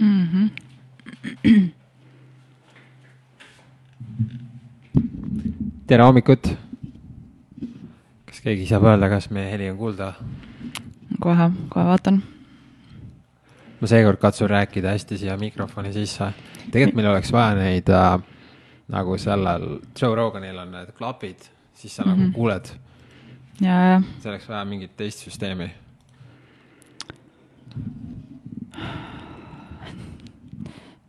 mm. -hmm. tere hommikut. kas keegi saab öelda, kas meie heli on kuulda? kohe, kohe vaatan. ma seekord katsun rääkida hästi siia mikrofoni sisse. tegelikult meil oleks vaja neid äh, nagu sellel Joe Roganil on need klapid, siis sa mm -hmm. nagu mhm. kuuled. oleks vaja mingit teist süsteemi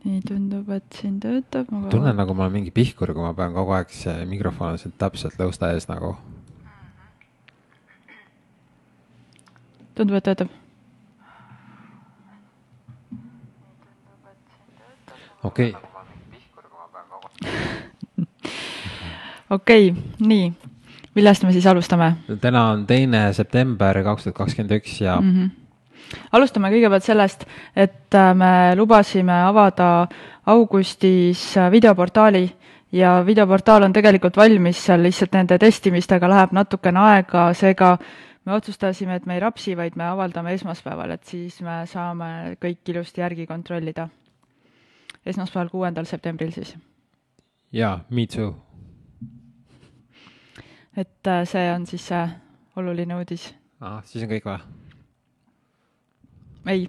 nii tundub, et siin töötab. tunnen nagu ma olen mingi pihkur, kui ma pean kogu aeg see mikrofon on siin täpselt lõusta ees nagu. tundub, et töötab. okei. okei, nii, millest me siis alustame? täna on teine september kaks tuhat kakskümmend üks ja mm -hmm alustame kõigepealt sellest, et äh, me lubasime avada augustis äh, videoportaali ja videoportaal on tegelikult valmis, seal lihtsalt nende testimistega läheb natukene aega, seega me otsustasime, et me ei rapsi, vaid me avaldame esmaspäeval, et siis me saame kõik ilusti järgi kontrollida. esmaspäeval, kuuendal septembril siis. jaa, me too. et äh, see on siis see oluline uudis. aa, siis on kõik või? Ei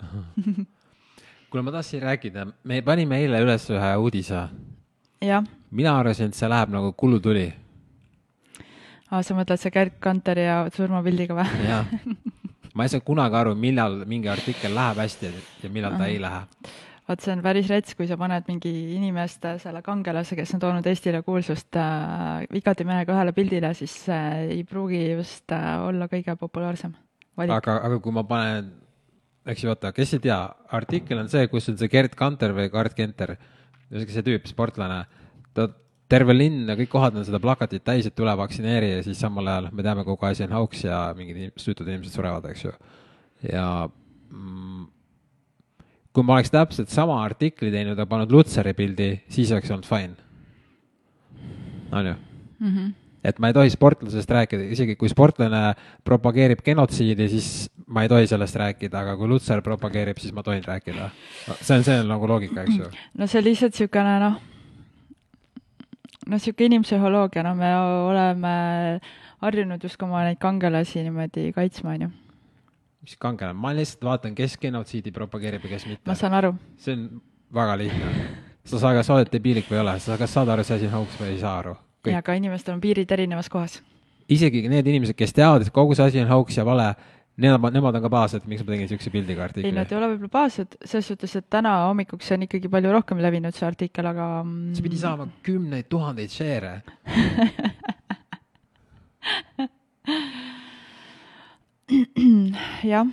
kuule, ma tahtsin rääkida, me panime eile üles ühe uudise. mina arvasin, et see läheb nagu kulutuli. aa, sa mõtled see Gerd Kanteri ja surmapildiga või? jah. ma ei saa kunagi aru, millal mingi artikkel läheb hästi ja millal ta ei lähe vot see on päris rets, kui sa paned mingi inimeste, selle kangelase, kes on toonud Eestile kuulsust äh, vigade mehega ühele pildile, siis äh, ei pruugi just äh, olla kõige populaarsem valik. aga, aga kui ma panen eks ju, oota, kes ei tea, artikkel on see, kus on see Gerd Kanter või Gard Kenter, see tüüp, sportlane, ta, terve linn ja kõik kohad on seda plakatit täis, et tule vaktsineeri ja siis samal ajal me teame, kogu asi on hauks ja mingid süütud inimesed surevad, eks ju. ja mm, kui ma oleks täpselt sama artikli teinud ja pannud Lutsari pildi, siis oleks olnud fine. on ju? -hmm et ma ei tohi sportlasest rääkida, isegi kui sportlane propageerib genotsiidi, siis ma ei tohi sellest rääkida, aga kui Lutsar propageerib, siis ma tohin rääkida. see on, see on nagu loogika, eks ju. no see lihtsalt niisugune noh, noh, niisugune inimpsühholoogia, no me oleme harjunud justkui oma neid kangelasi niimoodi kaitsma, on ju. mis kangelane, ma lihtsalt vaatan, kes genotsiidi propageerib ja kes mitte. ma saan aru. see on väga lihtne. sa saa, kas sa oled debiilik või ei ole, sa kas saad aru, see asi on hauks või ei saa aru ja aga inimestel on piirid erinevas kohas. isegi need inimesed, kes teavad, et kogu see asi on hauks ja vale, nemad, nemad on ka pahased, miks ma tegin niisuguse pildiga artikli. ei, nad ei ole võib-olla pahased, selles suhtes, et täna hommikuks on ikkagi palju rohkem levinud see artikkel, aga mm, see pidi saama kümneid tuhandeid share'e jah.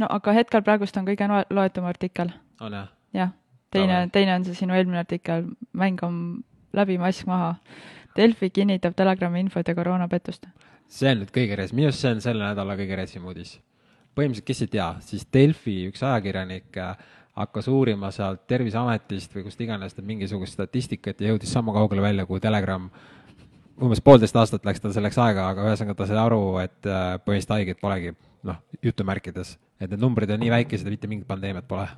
no aga hetkel praegust on kõige loetum artikkel. on jah? jah teine, teine on see sinu eelmine artikkel, mäng on läbi, mask maha. Delfi kinnitab Telegrami infot ja koroonapettust. see on nüüd kõige res-, minu arust see on selle nädala kõige resim uudis. põhimõtteliselt, kes ei tea, siis Delfi üks ajakirjanik äh, hakkas uurima sealt Terviseametist või kust iganes mingisugust statistikat ja jõudis sama kaugele välja kui Telegram. umbes poolteist aastat läks tal selleks aega, aga ühesõnaga ta sai aru, et äh, põhimõtteliselt haiget polegi, noh, jutumärkides, et need numbrid on nii väikesed, et mitte mingit pandeemiat pole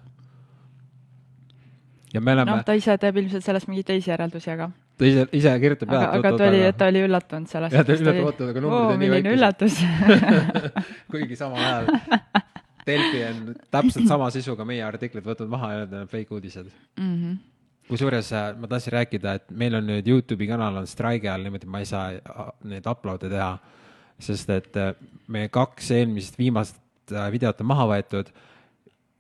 ja me oleme. noh, ta ise teeb ilmselt sellest mingeid teisi järeldusi, aga. ta ise, ise kirjutab aga, aga ta oli, ta oli üllatunud sellest. jah, ta oli üllatunud, oota, aga numbrid on nii väikesed. üllatus kuigi samal ajal Delfi on täpselt sama sisuga meie artiklid võtnud maha ja need on fake uudised mm -hmm. kusjuures äh, ma tahtsin rääkida, et meil on nüüd Youtube'i kanal on streigi all niimoodi, ma ei saa äh, neid upload'e teha, sest et äh, meie kaks eelmisest viimast videot on maha võetud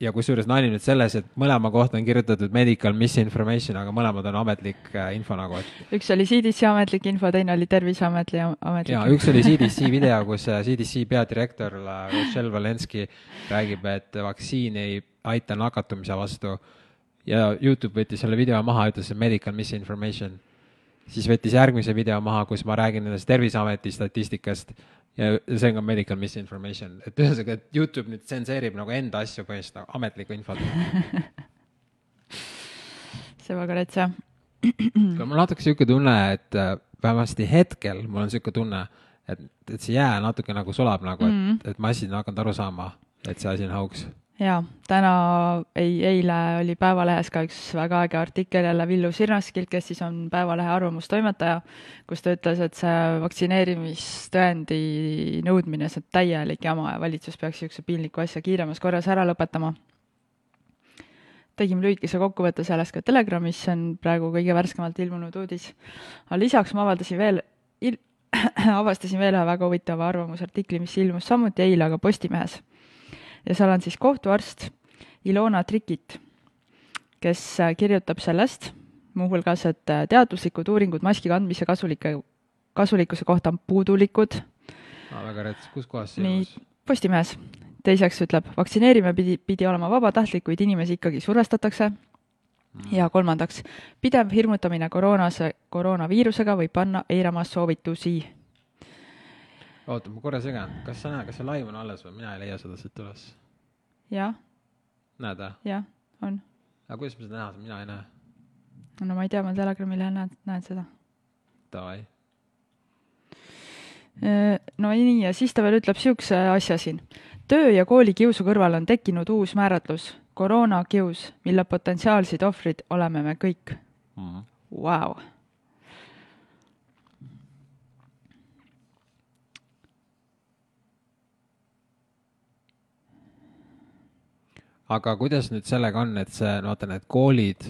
ja kusjuures nali nüüd selles, et mõlema kohta on kirjutatud medical misinformation, aga mõlemad on ametlik äh, info nagu, et. üks oli CDC ametlik info, teine oli Terviseameti ametlik. ja üks oli CDC video, kus CDC äh, peadirektor äh, Rochelle Valenski räägib, et vaktsiin ei aita nakatumise vastu. ja Youtube võttis selle video maha, ütles, medical misinformation. siis võttis järgmise video maha, kus ma räägin nendest Terviseameti statistikast ja see on ka medical misinformation, et ühesõnaga, et Youtube nüüd tsenseerib nagu enda asju põhimõtteliselt nagu ametlikku infot see väga rets jah. aga mul on natuke sihuke tunne, et äh, vähemasti hetkel mul on sihuke tunne, et, et see jää natuke nagu sulab nagu, et mm, -hmm. et massid on hakanud aru saama, et see asi on hauks. jaa, täna, ei, eile oli Päevalehes ka üks väga äge artikkel jälle Villu Sirnaskilt, kes siis on Päevalehe arvamustoimetaja, kus ta ütles, et see vaktsineerimistõendi nõudmine, see on täielik jama ja valitsus peaks niisuguse piinliku asja kiiremas korras ära lõpetama. tegime lühikese kokkuvõtte sellest ka Telegramis, see on praegu kõige värskemalt ilmunud uudis. aga lisaks ma avaldasin veel il-, avastasin veel ühe väga huvitava arvamusartikli, mis ilmus samuti eile, aga Postimehes ja seal on siis kohtuarst Ilona Trikit, kes äh, kirjutab sellest muuhulgas, et äh, teaduslikud uuringud maski kandmise kasulike, kasulikkuse kohta on puudulikud, väga rets, kus kohas see ilmus? Postimehes. teiseks ütleb, vaktsineerimine pidi, pidi olema vabatahtlik, kuid inimesi ikkagi survestatakse. ja kolmandaks, pidev hirmutamine koroonas, koroonaviirusega võib panna eirama soovitusi. oota, ma korra segan, kas sa näed, kas see live on alles või mina ei leia seda siit üles? jah, näed või? jah, on. aga kuidas ma seda näha saan, mina ei näe. no ma ei tea, ma Telegrami lehel näen, näen seda. Davai. no nii, ja siis ta veel ütleb niisuguse asja siin. töö ja koolikiusu kõrval on tekkinud uus määratlus, koroonakius, mille potentsiaalsed ohvrid oleme me kõik. Vau. Aga kuidas nüüd sellega on, et see, no vaata need koolid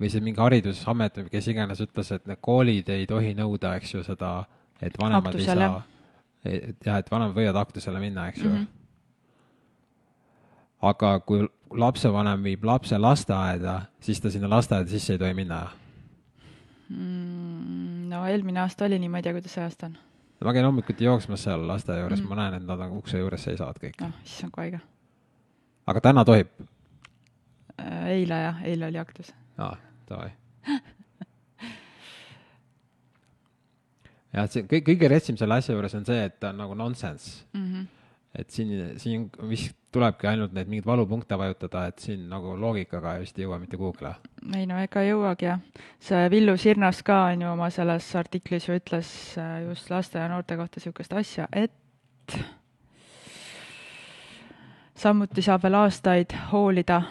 või see mingi haridusamet või kes iganes ütles, et need koolid ei tohi nõuda, eks ju, seda, et vanemad Aktusele. ei saa, et jah, et vanemad võivad aktusele minna, eks ju mm. -hmm. aga kui lapsevanem viib lapse lasteaeda, siis ta sinna lasteaeda sisse ei tohi minna. Mm, no eelmine aasta oli nii, ma ei tea, kuidas see aasta on. ma käin hommikuti jooksmas seal lasteaia juures mm. -hmm. ma näen, et nad on ukse juures seisavad kõik. noh, issand kui haige. Aga täna tohib? eile jah, eile oli aktus. aa, davai. jah, et see kõik, kõige retsim selle asja juures on see, et ta on nagu nonsense. et siin, siin vist tulebki ainult neid mingeid valupunkte vajutada, et siin nagu loogikaga vist ei jõua mitte kuhugile. ei no ega jõuagi jah. see Villu Sirnas ka on ju oma selles artiklis ju ütles äh, just laste ja noorte kohta niisugust asja, et samuti saab veel aastaid hoolida,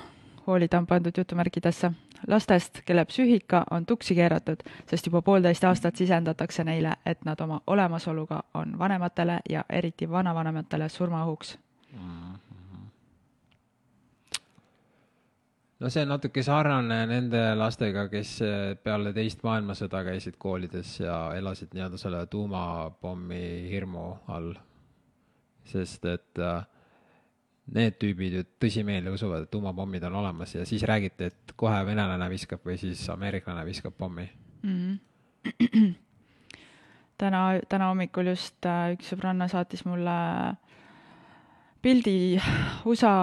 hoolida on pandud jutumärkidesse, lastest, kelle psüühika on tuksi keeratud, sest juba poolteist aastat sisendatakse neile, et nad oma olemasoluga on vanematele ja eriti vanavanematele surmaohuks. no see on natuke sarnane nende lastega, kes eh, peale teist maailmasõda käisid koolides ja elasid nii-öelda selle tuumapommi hirmu all. sest et äh, need tüübid ju tõsimeeli usuvad, et tuumapommid on olemas ja siis räägiti, et kohe venelane viskab või siis ameeriklane viskab pommi. täna, täna hommikul just äh, üks sõbranna saatis mulle pildi USA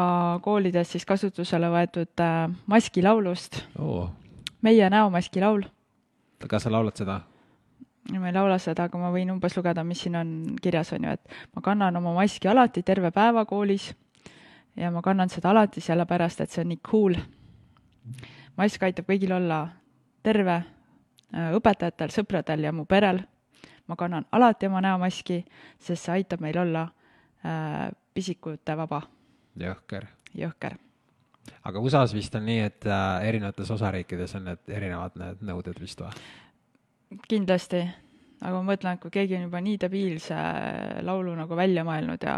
koolides siis kasutusele võetud äh, maskilaulust, oo, Meie näomaski laul. kas sa laulad seda? ma ei laula seda, aga ma võin umbes lugeda, mis siin on kirjas, on ju, et ma kannan oma maski alati terve päeva koolis ja ma kannan seda alati sellepärast, et see on nii cool. mask aitab kõigil olla terve, õpetajatel, sõpradel ja mu perel. ma kannan alati oma näomaski, sest see aitab meil olla äh, pisikute vaba, jõhker. jõhker. aga USA-s vist on nii, et äh, erinevates osariikides on need erinevad need nõuded vist või? kindlasti, aga ma mõtlen, et kui keegi on juba nii debiilse laulu nagu välja mõelnud ja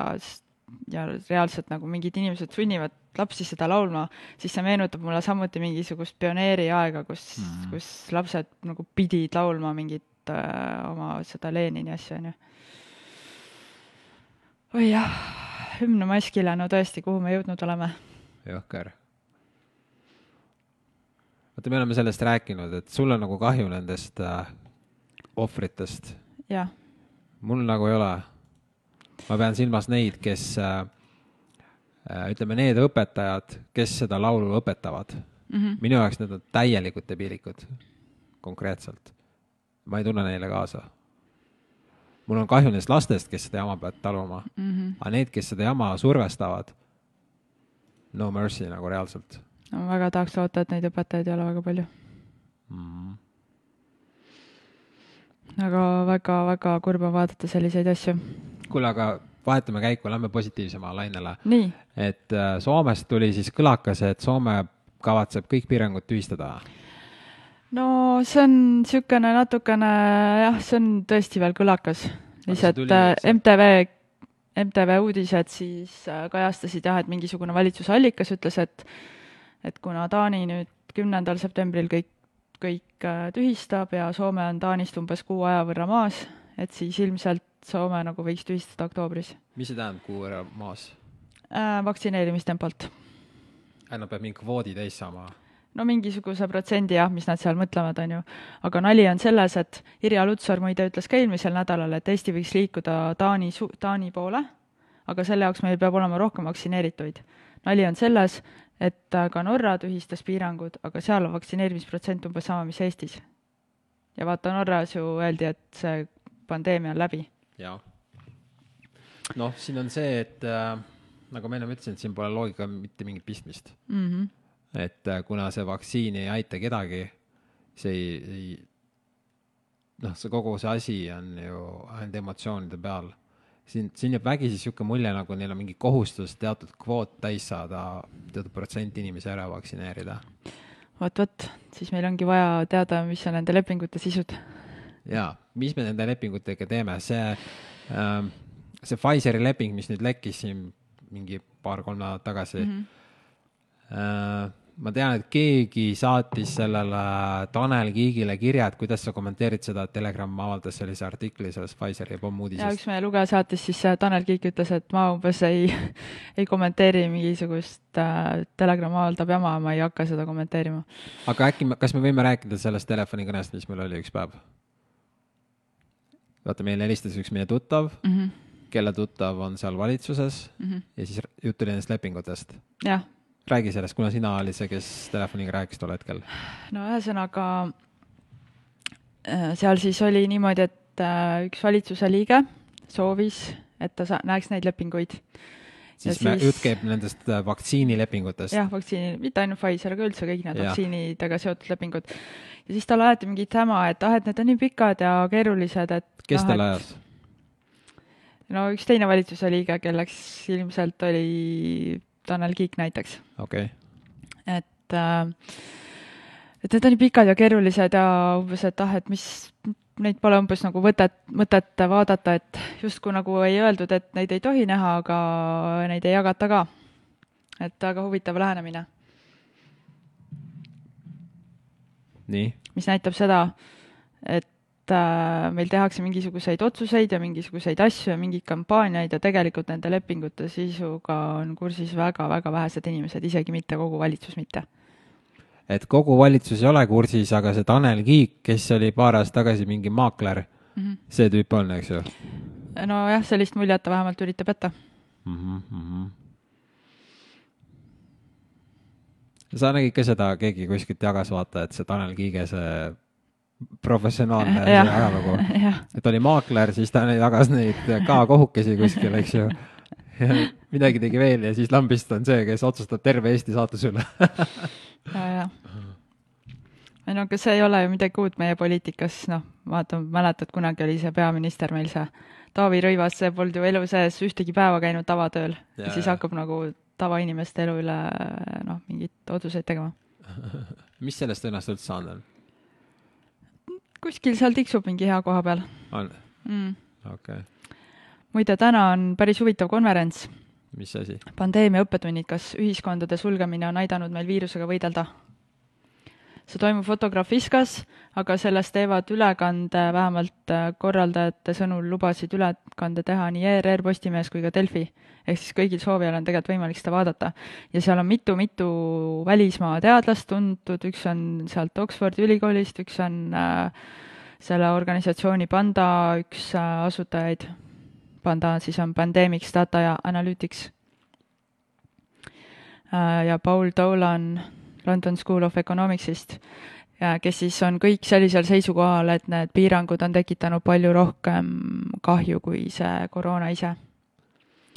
ja reaalselt nagu mingid inimesed sunnivad lapsi seda laulma, siis see meenutab mulle samuti mingisugust pioneeriaega, kus mm., kus lapsed nagu pidid laulma mingit äh, oma seda Lenini asja, onju. oi jah, hümn maskile, no tõesti, kuhu me jõudnud oleme? jõhker. vaata, me oleme sellest rääkinud, et sul on nagu kahju nendest äh, ohvritest. jah, mul nagu ei ole. Ma pean silmas neid, kes äh, äh, ütleme, need õpetajad, kes seda laulu õpetavad mm. -hmm. minu jaoks need on täielikud debiilikud, konkreetselt. ma ei tunne neile kaasa. mul on kahju nendest lastest, kes seda jama peavad taluma mm. -hmm. aga need, kes seda jama survestavad, no mercy nagu reaalselt no ma väga tahaks loota, et neid õpetajaid ei ole väga palju. Aga väga-väga kurb on vaadata selliseid asju. kuule, aga vahetame käiku, lähme positiivsema lainele. et äh, Soomest tuli siis kõlakas, et Soome kavatseb kõik piirangud tühistada. no see on niisugune natukene jah, see on tõesti veel kõlakas. lihtsalt äh, MTV, MTV uudised siis äh, kajastasid jah, et mingisugune valitsuse allikas ütles, et et kuna Taani nüüd kümnendal septembril kõik, kõik äh, tühistab ja Soome on Taanist umbes kuu aja võrra maas, et siis ilmselt Soome nagu võiks tühistada oktoobris mis see tähendab kuu võrra maas? äh, vaktsineerimistempolt. Nad peavad mingi kvoodi täis saama. no mingisuguse protsendi jah, mis nad seal mõtlevad, on ju. aga nali on selles, et Irja Lutsar muide ütles ka eelmisel nädalal, et Eesti võiks liikuda Taani Taani poole, aga selle jaoks meil peab olema rohkem vaktsineerituid. nali on selles, et ka Norra tühistas piirangud, aga seal on vaktsineerimisprotsent umbes sama, mis Eestis. ja vaata, Norras ju öeldi, et see pandeemia on läbi. jaa. noh, siin on see, et äh, nagu ma ennem ütlesin, et siin pole loogikaga mitte mingit pistmist mm. -hmm. et äh, kuna see vaktsiin ei aita kedagi, see ei, ei noh, see kogu see asi on ju ainult emotsioonide peal. Siin, siin jääb vägisi niisugune mulje, nagu neil on mingi kohustus teatud kvoot täis saada, teatud protsent inimesi ära vaktsineerida. vot, vot, siis meil ongi vaja teada, mis on nende lepingute sisud. jaa, mis me nende lepingutega teeme, see ähm,, see Pfizeri leping, mis nüüd lekkis siin mingi paar-kolm nädalat tagasi mm. -hmm. Äh, ma tean, et keegi saatis sellele Tanel Kiigile kirja, et kuidas sa kommenteerid seda, et Telegram avaldas sellise artikli sellest Pfizeri ja pommuudisest. üks meie lugeja saatis siis, äh, Tanel Kiik ütles, et ma umbes ei, ei kommenteeri mingisugust äh, Telegram avaldab jama, ma ei hakka seda kommenteerima. aga äkki, kas me võime rääkida sellest telefonikõnest, mis meil oli üks päev? vaata, meile helistas üks meie tuttav mm. -hmm. kelle tuttav on seal valitsuses Mm -hmm. ja siis jutt oli nendest lepingutest. jah, räägi sellest, kuna sina olid see, kes telefoniga rääkis tol hetkel. no ühesõnaga äh, seal siis oli niimoodi, et äh, üks valitsuse liige soovis, et ta sa-, näeks neid lepinguid. siis me, jutt käib nendest äh, vaktsiinilepingutest. jah, vaktsiini, mitte ainult Pfizer, aga üldse kõik need vaktsiinidega seotud lepingud. ja siis talle ajati mingit häma, et ah, et need on nii pikad ja keerulised, et kes noh, talle ajas? no üks teine valitsuse liige, kelleks ilmselt oli Tanel Kiik näiteks, okei okay., et äh, et need on nii pikad ja keerulised ja umbes, et ah, et mis, neid pole umbes nagu võtet, mõtet vaadata, et justkui nagu ei öeldud, et neid ei tohi näha, aga neid ei jagata ka. et väga huvitav lähenemine, nii, mis näitab seda, et äh, meil tehakse mingisuguseid otsuseid ja mingisuguseid asju ja mingeid kampaaniaid ja tegelikult nende lepingute sisuga on kursis väga-väga vähesed inimesed, isegi mitte kogu valitsus mitte. et kogu valitsus ei ole kursis, aga see Tanel Kiik, kes oli paar aastat tagasi mingi maakler mm. -hmm. see tüüp on, eks ju nojah, sellist muljet ta vähemalt üritab jätta. mm -hmm. sa nägid ka seda, keegi kuskilt jagas, vaata, et see Tanel Kiige, see professionaalne Jah. ajalugu, et oli maakler, siis ta jagas neid K-kohukesi kuskil, eks ju. ja midagi tegi veel ja siis lambist on see, kes otsustab terve Eesti saatuse üle. ja, ja. ei no aga see ei ole ju midagi uut meie poliitikas, noh, vaata, mäletad, kunagi oli see peaminister meil see Taavi Rõivas, see polnud ju elu sees ühtegi päeva käinud tavatööl ja, ja siis hakkab nagu tavainimeste elu üle noh, mingeid otsuseid tegema. mis sellest õnnest üldse saanud on? Kuskil seal tiksub mingi hea koha peal on, mm.. okei okay., muide, täna on päris huvitav konverents, mis asi? pandeemia õppetunnid, kas ühiskondade sulgemine on aidanud meil viirusega võidelda? See toimub Fotografiskas, aga sellest teevad ülekande, vähemalt äh, korraldajate sõnul lubasid ülekande teha nii ERR, Postimees kui ka Delfi. ehk siis kõigil soovijail on tegelikult võimalik seda vaadata. ja seal on mitu-mitu välismaa teadlast tuntud, üks on sealt Oxfordi ülikoolist, üks on äh, selle organisatsiooni Panda üks äh, asutajaid. Panda siis on Pandemics Data ja Analytics ja Paul Dolan London School of Economicsist, kes siis on kõik sellisel seisukohal, et need piirangud on tekitanud palju rohkem kahju kui see koroona ise.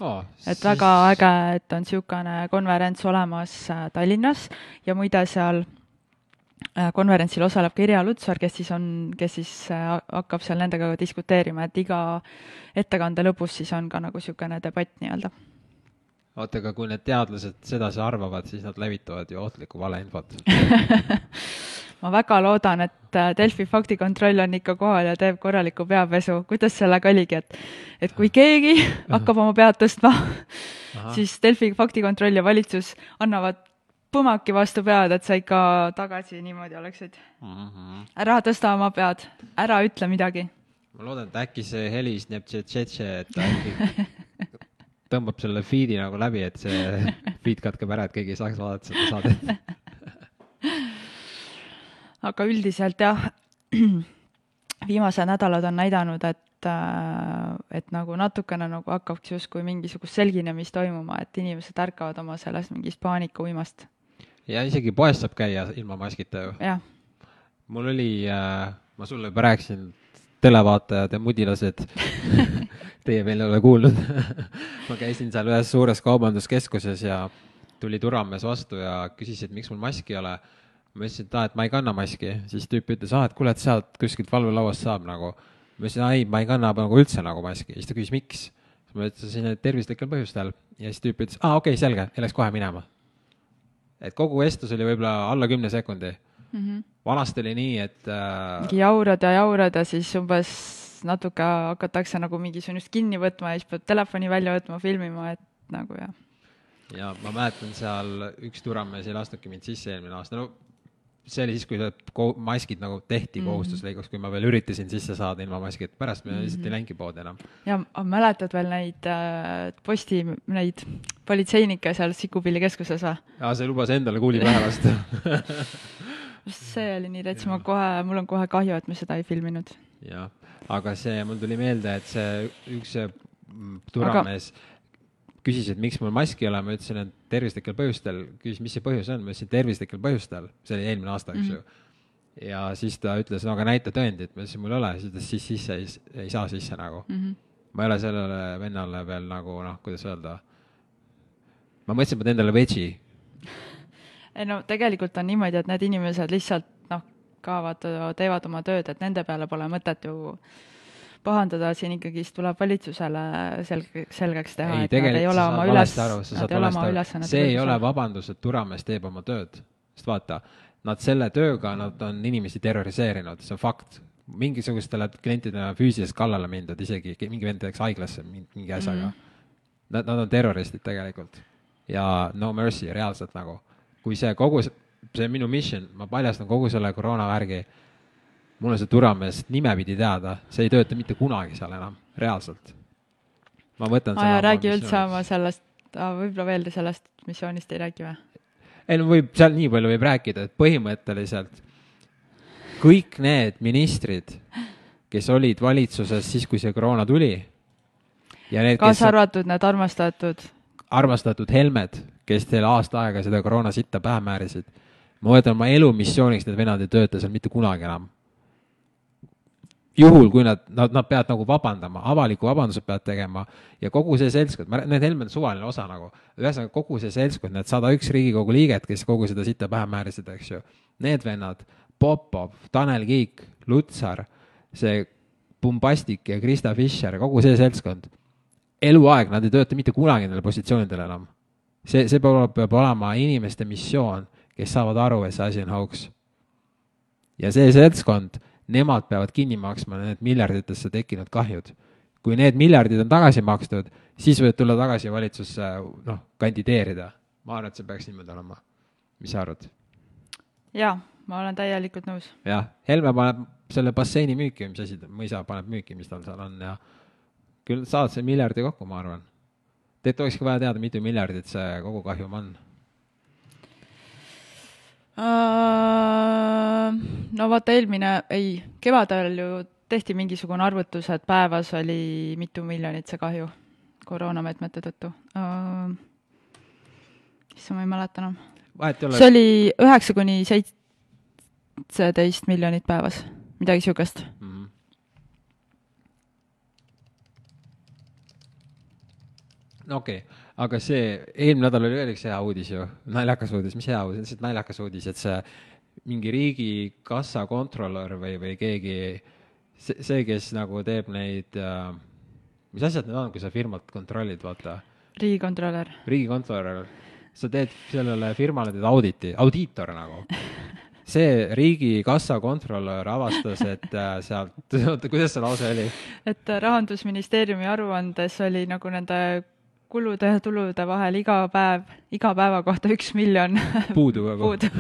Oh, et väga äge, et on niisugune konverents olemas äh, Tallinnas ja muide seal äh, konverentsil osaleb ka Irja Lutsar, kes siis on, kes siis äh, hakkab seal nendega diskuteerima, et iga ettekande lõpus siis on ka nagu niisugune debatt nii-öelda oota, aga kui need teadlased sedasi arvavad, siis nad levitavad ju ohtlikku valeinfot ma väga loodan, et äh, Delfi faktikontroll on ikka kohal ja teeb korraliku peapesu. kuidas sellega oligi, et, et kui keegi hakkab oma pead tõstma, siis Delfi faktikontroll ja valitsus annavad põmaki vastu pead, et sa ikka tagasi niimoodi oleksid mm. -hmm. ära tõsta oma pead, ära ütle midagi. ma loodan, et äkki see heli Snapchat, et ta äkki tõmbab selle feed'i nagu läbi, et see feed katkeb ära, et keegi ei saaks vaadata seda saadet aga üldiselt jah, viimased nädalad on näidanud, et, äh, et nagu natukene nagu hakkaks justkui mingisugust selginemist toimuma, et inimesed ärkavad oma sellest mingist paanikauimast. ja isegi poes saab käia ilma maskita ju. mul oli äh,, ma sulle juba rääkisin, televaatajad ja mudilased. Teie veel ei ole kuulnud. Ma käisin seal ühes suures kaubanduskeskuses ja tuli turvamees vastu ja küsis, et miks mul maski ei ole. Ma ütlesin, et aa, et ma ei kanna maski, siis tüüp ütles, aa, et kuule, et sealt kuskilt valvelauast saab nagu. ma ütlesin, ei, ma ei kanna nagu üldse nagu maski, siis ta küsis, miks. siis ma ütlesin, et tervislikel põhjustel. Ja siis tüüp ütles, aa, okei okay,, selge, ja läks kohe minema. et kogu vestlus oli võib-olla alla kümne sekundi mm. -hmm. vanasti oli nii, et äh.... jaurad ja jaurad ja siis umbes natuke hakatakse nagu mingisugust kinni võtma ja siis pead telefoni välja võtma, filmima, et nagu jah ja ma mäletan seal üks turvamees ei lasknudki mind sisse eelmine aasta, no see oli siis, kui maskid nagu tehti mm -hmm. kohustuslikuks, kui ma veel üritasin sisse saada ilma maskita, pärast me mm -hmm. lihtsalt ei läinudki poodi enam. ja mäletad veel neid äh, posti, neid politseinikke seal Sikupilli keskuses või? aa, see lubas endale kuuli pähe lasta see oli nii rets, ma kohe, mul on kohe kahju, et me seda ei filminud. jah, aga see, mul tuli meelde, et see üks turvamees aga küsis, et miks mul maski ei ole, ma ütlesin, et tervislikel põhjustel, küsis, mis see põhjus on, ma ütlesin tervislikel põhjustel, see oli eelmine aasta, eks mm -hmm. ju. ja siis ta ütles, no aga näita tõendit, ma ütlesin, mul ei ole, siis ütles, siis sisse ei, ei saa sisse nagu mm. -hmm. ma ei ole sellele vennale veel nagu noh, kuidas öelda, ma mõtlesin, et ma teen talle veggie. Ei no tegelikult on niimoodi, et need inimesed lihtsalt noh, kaovad, teevad oma tööd, et nende peale pole mõtet ju pahandada, siin ikkagist tuleb valitsusele selge, selgeks teha, et nad ei ole oma üles, nad ei ole oma ülesannet see ei ole vabandus, et Turamees teeb oma tööd, sest vaata, nad selle tööga, nad on inimesi terroriseerinud, see on fakt. mingisugustele klientidele on füüsiliselt kallale mindud, isegi mingi vend läks haiglasse mingi asjaga mm. -hmm. Nad, nad on terroristid tegelikult ja no mercy reaalselt nagu, kui see kogu, see on minu mission, ma paljastan kogu selle koroonavärgi mul on see Turamees nimepidi teada, see ei tööta mitte kunagi seal enam, reaalselt. ma võtan räägi üldse oma sellest, võib-olla veel sellest missioonist ei räägi või? ei no võib, seal nii palju võib rääkida, et põhimõtteliselt kõik need ministrid, kes olid valitsuses siis, kui see koroona tuli kaasa arvatud need armastatud armastatud Helmed, kes teil aasta aega seda koroona sitta pähe määrisid. ma võtan oma elu missiooniks, need vennad ei tööta seal mitte kunagi enam juhul, kui nad, nad, nad peavad nagu vabandama, avaliku vabanduse peavad tegema ja kogu see seltskond, ma, need Helmed on suvaline osa nagu, ühesõnaga kogu see seltskond, need sada üks Riigikogu liiget, kes kogu seda sita pähe määrisid, eks ju, need vennad, Popov, Tanel Kiik, Lutsar, see Pumbastik ja Krista Fischer, kogu see seltskond, eluaeg nad ei tööta mitte kunagi nendel positsioonidel enam. see, see peab, peab olema inimeste missioon, kes saavad aru, et see asi on hauks. ja see seltskond nemad peavad kinni maksma need miljarditesse tekkinud kahjud. kui need miljardid on tagasi makstud, siis võid tulla tagasi valitsusse, noh, kandideerida. ma arvan, et see peaks niimoodi olema. mis sa arvad? jaa, ma olen täielikult nõus. jah, Helme paneb selle basseini müüki mis asi ta, mõisa paneb müüki, mis tal seal on ja küll saad selle miljardi kokku, ma arvan. tegelikult olekski vaja teada, mitu miljardit see kogukahjum on uh,? no vaata, eelmine, ei, kevadel ju tehti mingisugune arvutus, et päevas oli mitu miljonit see kahju koroonameetmete tõttu uh,. issand, ma ei mäleta enam. see oli üheksa kuni seitseteist miljonit päevas, midagi niisugust mm. -hmm. no okei okay aga see, eelmine nädal oli veel üks hea uudis ju, naljakas uudis, mis hea uudis, lihtsalt naljakas uudis, et see mingi riigikassa kontrolör või, või keegi, see, see, kes nagu teeb neid äh,, mis asjad need on, kui sa firmat kontrollid, vaata, riigikontrolör. riigikontrolör, sa teed sellele firmale teed auditi, audiitor nagu. see riigikassa kontrolör avastas, et äh, sealt, oota, kuidas see lause oli? et Rahandusministeeriumi aruandes oli nagu nende kulude ja tulude vahel iga päev, iga päeva kohta üks miljon puudu kogu. puudu.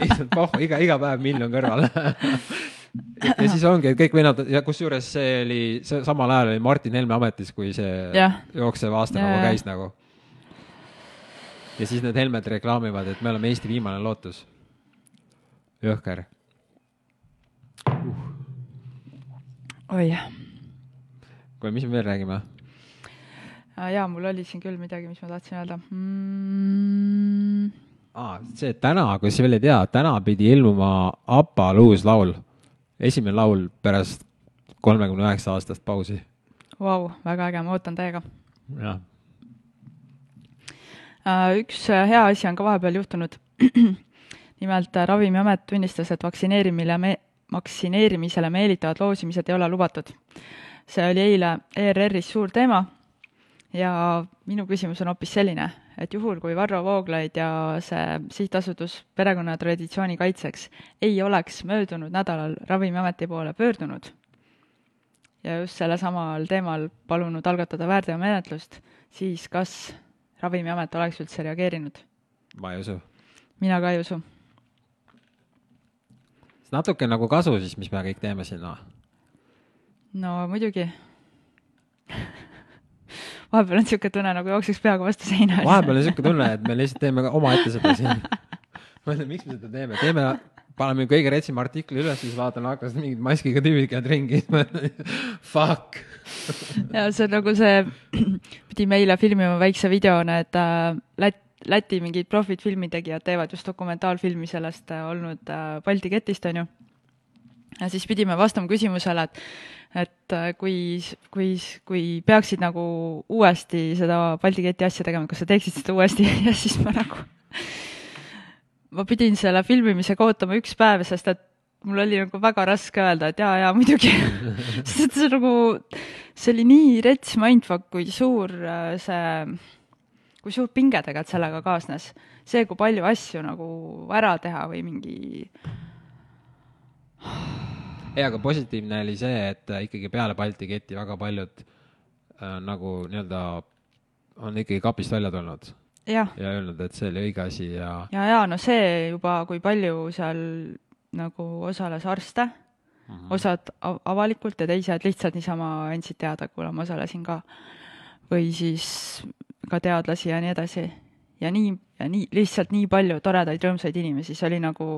lihtsalt pohh, iga, iga päev miljon kõrval. ja siis ongi, et kõik vennad ja kusjuures see oli, see samal ajal oli Martin Helme ametis, kui see Jah. jooksev aasta Ja, nagu käis nagu. ja siis need Helmed reklaamivad, et me oleme Eesti viimane lootus. jõhker. oi, kuule, mis me veel räägime? jaa, mul oli siin küll midagi, mis ma tahtsin öelda mm,. aa, see täna, kui sa veel ei tea, täna pidi ilmuma APA-l uus laul. esimene laul pärast kolmekümne üheksa aastast pausi. Vau, väga äge, ma ootan täiega. jah, Äh, üks äh, hea asi on ka vahepeal juhtunud. nimelt äh, Ravimiamet tunnistas, et vaktsineerimine me-, vaktsineerimisele meelitavad loosimised ei ole lubatud. See oli eile ERR-is suur teema ja minu küsimus on hoopis selline, et juhul, kui Varro Vooglaid ja see sihtasutus Perekonna Traditsiooni Kaitseks ei oleks möödunud nädalal Ravimiameti poole pöördunud ja just sellesamal teemal palunud algatada väärteomenetlust, siis kas Ravimiamet oleks üldse reageerinud? ma ei usu. mina ka ei usu. natuke nagu kasu siis, mis me kõik teeme siin, noh. No muidugi. vahepeal on niisugune tunne, nagu jookseks peaga vastu seina. vahepeal on siuke tunne, et me lihtsalt teeme omaette seda siin. mõtlen, miks me seda teeme, teeme, paneme kõige retsima artikli üles, siis vaatan aknast mingid maskiga tüübid käivad ringi, fuck. ja see on nagu see, pidime eile filmima väikse video, need äh, Lät-, Läti mingid profid filmitegijad teevad just dokumentaalfilmi sellest äh, olnud äh, Balti ketist, on ju. Ja siis pidime vastama küsimusele, et et äh, kui, kui, kui peaksid nagu uuesti seda Balti keti asja tegema, kas sa teeksid seda uuesti ja siis ma nagu, ma pidin selle filmimisega ootama üks päev, sest et mul oli nagu väga raske öelda, et jaa, jaa muidugi. sest et see nagu, see oli nii rets mindfuck, kui suur äh, see, kui suur pinge tegelikult sellega kaasnes. see, kui palju asju nagu ära teha või mingi ei, aga positiivne oli see, et äh, ikkagi peale Balti keti väga paljud äh, nagu nii-öelda on ikkagi kapist välja tulnud ja öelnud, et see oli õige asi ja ja, ja no see juba, kui palju seal nagu osales arste mm, -hmm. osad av- avalikult ja teised lihtsalt niisama andsid teada, kuule, ma osalesin ka. või siis ka teadlasi ja nii edasi. ja nii, ja nii, lihtsalt nii palju toredaid rõõmsaid inimesi, see oli nagu,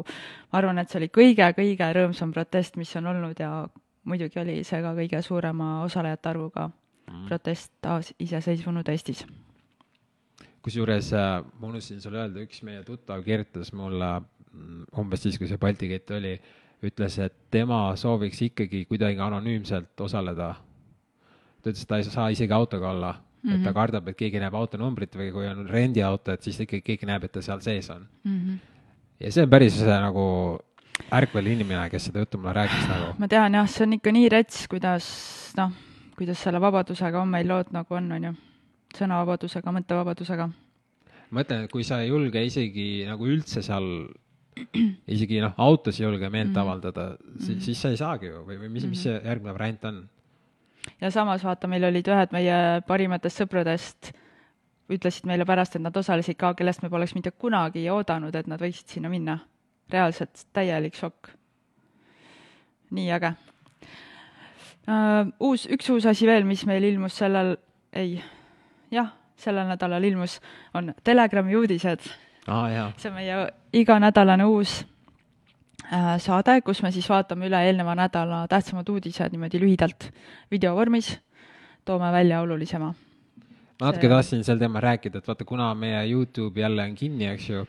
ma arvan, et see oli kõige-kõige rõõmsam protest, mis on olnud ja muidugi oli see ka kõige suurema osalejate arvuga protest taasiseseisvunud Eestis. kusjuures äh, ma unustasin sulle öelda, üks meie tuttav kirjutas mulle mm, umbes siis, kui see Balti kett oli, ütles, et tema sooviks ikkagi kuidagi anonüümselt osaleda. ta ütles, et ta ei saa isegi autoga olla mm, -hmm. et ta kardab, et keegi näeb autonumbrit või kui on rendiauto, et siis ikkagi keegi näeb, et ta seal sees on. ja see on päris nagu ärkvel inimene, kes seda juttu mulle rääkis nagu. ma tean jah, see on ikka nii rets, kuidas noh, kuidas selle vabadusega on meil lood nagu on, on ju. sõnavabadusega, mõttevabadusega. ma ütlen, et kui sa ei julge isegi nagu üldse seal, isegi noh, autos ei julge meelt mm -hmm. avaldada, siis, siis sa ei saagi ju või, või mis, mis see järgmine variant on? Ja samas vaata, meil olid ühed meie parimatest sõpradest, ütlesid meile pärast, et nad osalesid ka, kellest me poleks mitte kunagi oodanud, et nad võiksid sinna minna. reaalselt täielik šokk. nii äge uh,. uus, üks uus asi veel, mis meil ilmus sellel, ei, jah, sellel nädalal ilmus, on Telegrami uudised jaa, see on meie iganädalane uus äh, saade, kus me siis vaatame üle eelneva nädala tähtsamad uudised niimoodi lühidalt videovormis, toome välja olulisema. ma natuke tahtsin sel teemal rääkida, et vaata, kuna meie Youtube jälle on kinni, eks ju,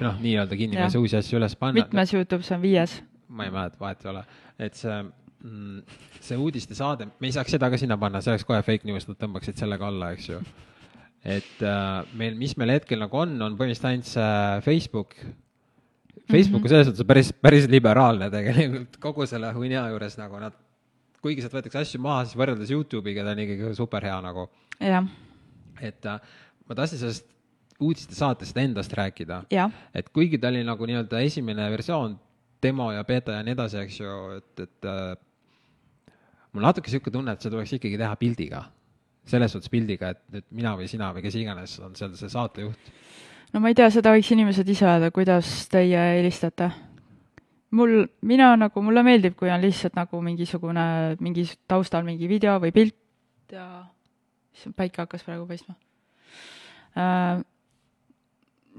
noh, nii-öelda kinni, me ei saa uusi asju üles panna. mitmes Youtube see on, viies? ma ei mäleta, vahet ei ole, et see mm, see uudistesaade, me ei saaks seda ka sinna panna, see oleks kohe fake news, nad tõmbaksid selle ka alla, eks ju. et äh, meil, mis meil hetkel nagu on, on põhimõtteliselt ainult see Facebook. Facebook on selles suhtes päris, päris liberaalne tegelikult kogu selle hunnia juures nagu nad, kuigi sealt võetakse asju maha, siis võrreldes Youtube'iga ta on ikkagi super hea nagu. et äh, ma tahtsin sellest uudistesaatest endast rääkida. et kuigi ta oli nagu nii-öelda esimene versioon, demo ja beeta ja nii edasi, eks ju, et, et äh, mul natuke niisugune tunne, et see tuleks ikkagi teha pildiga. selles suhtes pildiga, et nüüd mina või sina või kes iganes on seal see saatejuht. No ma ei tea, seda võiks inimesed ise öelda, kuidas teie helistate. mul, mina nagu, mulle meeldib, kui on lihtsalt nagu mingisugune, mingi taustal mingi video või pilt ja issand, päike hakkas praegu paistma. Äh,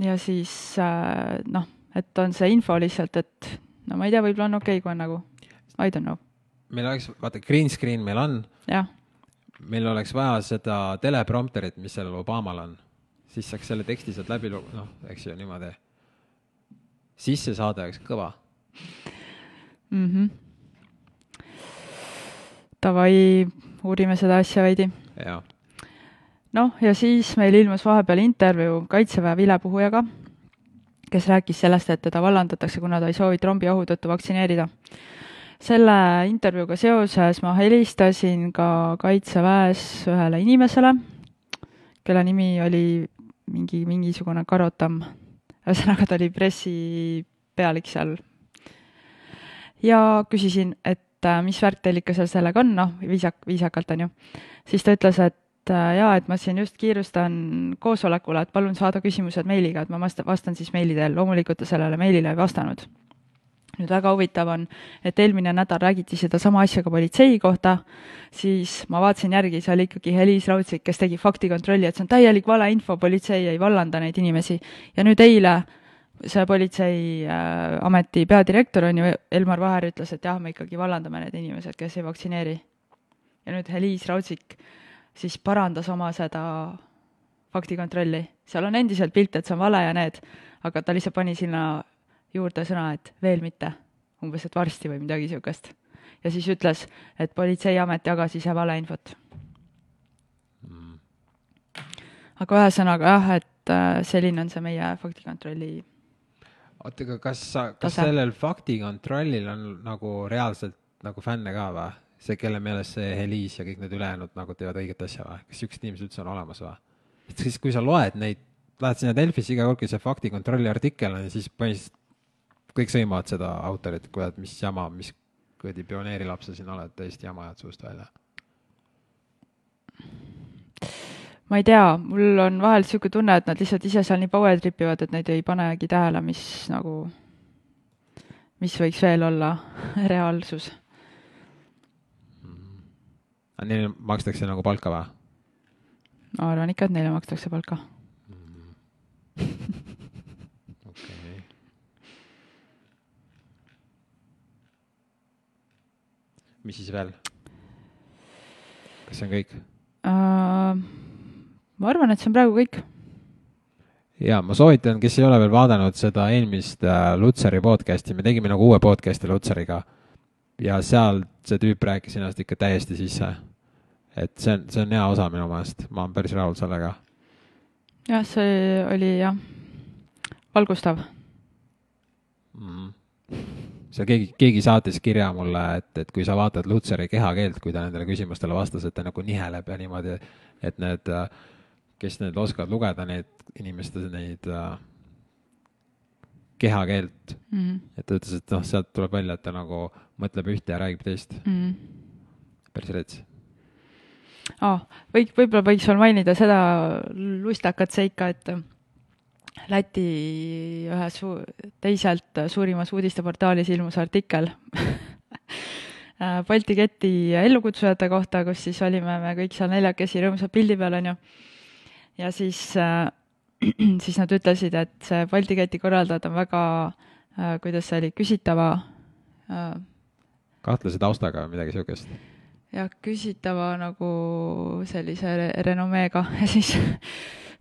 ja siis äh, noh, et on see info lihtsalt, et no ma ei tea, võib-olla on okei okay,, kui on nagu, I don't know, meil oleks, vaata, green screen meil on, meil oleks vaja seda teleprompterit, mis sellel Obamal on. Siis saaks selle teksti sealt läbi lu-, noh, eks ju, niimoodi. sisse saada oleks kõva. mhmh. Davai, uurime seda asja veidi. noh, ja siis meil ilmus vahepeal intervjuu Kaitseväe vilepuhujaga, kes rääkis sellest, et teda vallandatakse, kuna ta ei soovi trombiohu tõttu vaktsineerida. selle intervjuuga seoses ma helistasin ka Kaitseväes ühele inimesele, kelle nimi oli mingi, mingisugune Karotam. ühesõnaga, ta oli pressipealik seal. ja küsisin, et äh, mis värk teil ikka seal sellega on, noh, viisak-, viisakalt, on ju. siis ta ütles, et äh, jaa, et ma siin just kiirustan koosolekule, et palun saada küsimused meiliga, et ma vasta-, vastan siis meili teel, loomulikult ta sellele meilile ei vastanud. Nüüd väga huvitav on, et eelmine nädal räägiti sedasama asja ka politsei kohta, siis ma vaatasin järgi, see oli ikkagi Heliis Raudsik, kes tegi faktikontrolli, et see on täielik valeinfo, politsei ei vallanda neid inimesi. ja nüüd eile see politseiameti äh, peadirektor on ju, Elmar Vaher ütles, et jah, me ikkagi vallandame need inimesed, kes ei vaktsineeri. ja nüüd Heliis Raudsik siis parandas oma seda faktikontrolli. seal on endiselt pilt, et see on vale ja need, aga ta lihtsalt pani sinna juurde sõna, et veel mitte. umbes, et varsti või midagi niisugust. ja siis ütles, et Politseiamet jagas ise valeinfot. aga ühesõnaga jah, et äh, selline on see meie faktikontrolli oota, aga kas sa, kas Tase. sellel faktikontrollil on nagu reaalselt nagu fänne ka või? see, kelle meelest see Heliis ja kõik need ülejäänud nagu teevad õiget asja või? kas siuksed inimesed üldse on olemas või? et siis, kui sa loed neid, lähed sinna Delfisse iga kord, kui see faktikontrolli artikkel on, siis põhimõtteliselt kõik sõimavad seda autorit, kurat, mis jama, mis kuradi pioneerilaps sa siin oled, täiesti jama ajad suust välja. ma ei tea, mul on vahel niisugune tunne, et nad lihtsalt ise seal nii power trip ivad, et neid ei panegi tähele, mis nagu, mis võiks veel olla reaalsus. aga neile makstakse nagu palka või? ma arvan ikka, et neile makstakse palka. okei. mis siis veel? kas see on kõik? Uh, ma arvan, et see on praegu kõik. ja ma soovitan, kes ei ole veel vaadanud seda eelmist äh, Lutsari podcast'i, me tegime nagu uue podcast'i Lutsariga. ja seal see tüüp rääkis ennast ikka täiesti sisse. et see on, see on hea osa minu meelest, ma olen päris rahul sellega. jah, see oli jah, valgustav. mm. Seal keegi, keegi saatis kirja mulle, et, et kui sa vaatad Lutsari kehakeelt, kui ta nendele küsimustele vastas, et ta nagu niheleb ja niimoodi, et need, kes need oskavad lugeda, need inimeste neid kehakeelt, mm. -hmm. et ta ütles, et noh, sealt tuleb välja, et ta nagu mõtleb ühte ja räägib teist. Mm -hmm. päris rets. ah, võik-, võib-olla võiks veel mainida seda lustakat seika, et Läti ühes su-, teiselt suurimas uudisteportaalis ilmus artikkel Balti keti ellukutsujate kohta, kus siis olime me kõik seal neljakesi rõõmsad pildi peal, on ju. ja siis äh, siis nad ütlesid, et see Balti keti korraldajad on väga äh,, kuidas see oli, küsitava äh, kahtlase taustaga või midagi siukest. jah, küsitava nagu sellise re renomeega ja siis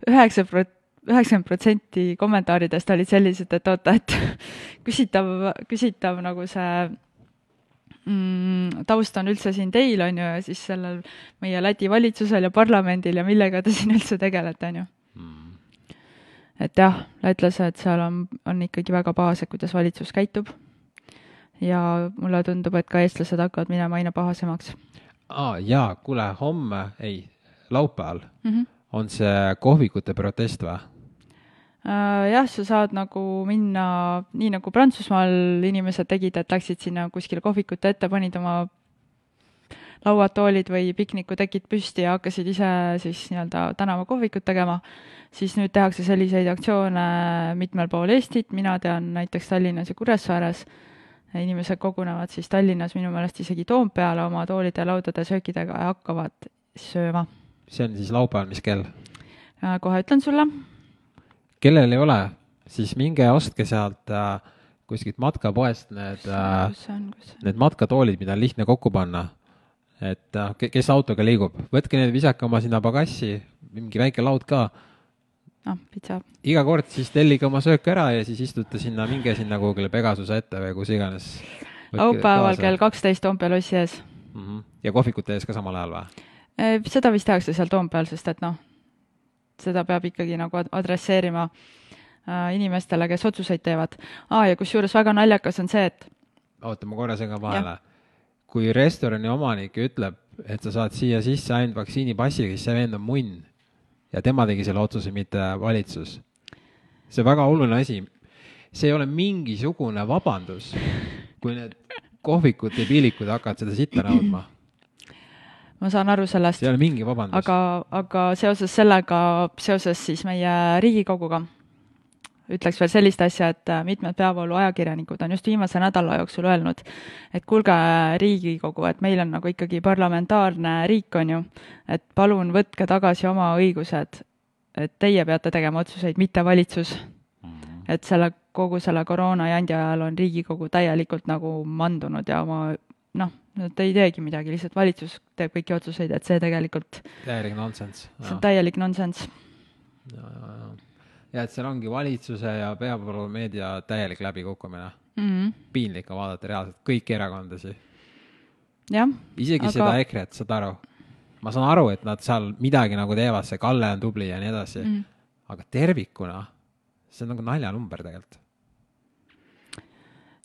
üheksa prot-, üheksakümmend protsenti kommentaaridest olid sellised, et oota, et küsitav, küsitav nagu see mm, taust on üldse siin teil, on ju, ja siis sellel meie Läti valitsusel ja parlamendil ja millega te siin üldse tegelete, on ju mm.. et jah, lätlased seal on, on ikkagi väga pahased, kuidas valitsus käitub. ja mulle tundub, et ka eestlased hakkavad minema aina pahasemaks. aa, jaa, kuule, homme, ei, laupäeval mm -hmm. on see kohvikute protest või? Äh, jah, sa saad nagu minna nii, nagu Prantsusmaal inimesed tegid, et läksid sinna kuskile kohvikute ette, panid oma lauad, toolid või piknikutekid püsti ja hakkasid ise siis nii-öelda tänavakohvikut tegema, siis nüüd tehakse selliseid aktsioone mitmel pool Eestit, mina tean näiteks Tallinnas ja Kuressaares, inimesed kogunevad siis Tallinnas minu meelest isegi Toompeale oma toolide, laudade, söökidega ja hakkavad sööma. see on siis laupäeval, mis kell? Äh, kohe ütlen sulle kellel ei ole, siis minge ostke sealt äh, kuskilt matkapoest need äh,, need matkatoolid, mida on lihtne kokku panna. et äh, kes autoga liigub, võtke need, visake oma sinna pagassi, mingi väike laud ka. noh, pitsa. iga kord siis tellige oma söök ära ja siis istute sinna, minge sinna kuhugile Pegasuse ette või kus iganes. laupäeval kell kaksteist Toompea lossi ees mm. -hmm. ja kohvikute ees ka samal ajal või? Seda vist tehakse seal Toompeal, sest et noh seda peab ikkagi nagu adresseerima äh, inimestele, kes otsuseid teevad. aa, ja kusjuures väga naljakas on see, et oota, ma korra segan vahele. kui restorani omanik ütleb, et sa saad siia sisse ainult vaktsiinipassiga, siis see vend on munn. ja tema tegi selle otsuse, mitte valitsus. see on väga oluline asi. see ei ole mingisugune vabandus, kui need kohvikud ja piilikud hakkavad seda sitta nõudma ma saan aru sellest. ei ole mingi vabandus. aga, aga seoses sellega, seoses siis meie Riigikoguga, ütleks veel sellist asja, et äh, mitmed peavoolu ajakirjanikud on just viimase nädala jooksul öelnud, et kuulge, Riigikogu, et meil on nagu ikkagi parlamentaarne riik, on ju, et palun võtke tagasi oma õigused, et teie peate tegema otsuseid, mitte valitsus. Mhm. et selle, kogu selle koroona jandi ajal on Riigikogu täielikult nagu mandunud ja oma noh, nad ei teegi midagi, lihtsalt valitsus teeb kõiki otsuseid, et see tegelikult täielik nonsense. see on täielik nonsense. ja, ja, ja, ja et seal ongi valitsuse ja peavoolumeedia täielik läbikukkumine mm. -hmm. piinlik on vaadata reaalselt kõiki erakondasi. jah. isegi aga... seda EKRE-t, saad aru? ma saan aru, et nad seal midagi nagu teevad, see Kalle on tubli ja nii edasi mm, -hmm. aga tervikuna, see on nagu naljanumber tegelikult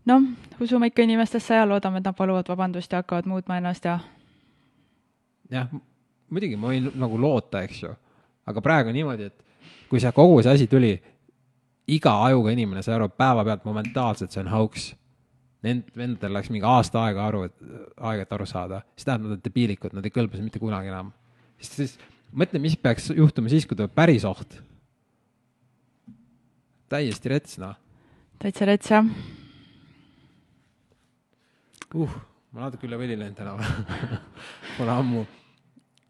noh, usume ikka inimestesse ja loodame, et nad paluvad vabandust ja hakkavad muutma ennast ja. jah, muidugi ma võin nagu loota, eks ju, aga praegu niimoodi, et kui see kogu see asi tuli, iga ajuga inimene sai aru päevapealt momentaalselt, see on hauks. Nend-, vendadel läks mingi aasta aega aru, et, aega, et aru saada, siis tähendab, nad on debiilikud, nad ei kõlba mitte kunagi enam. siis, siis mõtle, mis peaks juhtuma siis, kui tuleb päris oht. täiesti rets, noh. täitsa rets, jah uh, ma natuke üle võli läinud täna Pole ammu,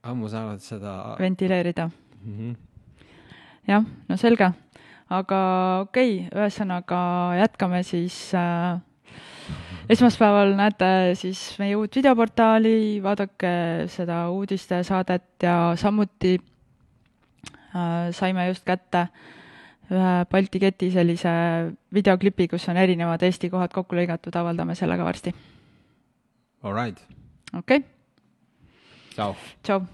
ammu saanud seda. ventileerida mm. -hmm. jah, no selge, aga okei okay,, ühesõnaga jätkame siis äh, esmaspäeval näete siis meie uut videoportaali, vaadake seda uudistesaadet ja samuti äh, saime just kätte ühe Balti keti sellise videoklipi, kus on erinevad Eesti kohad kokku lõigatud, avaldame selle ka varsti All right. okei okay.. tšau. tšau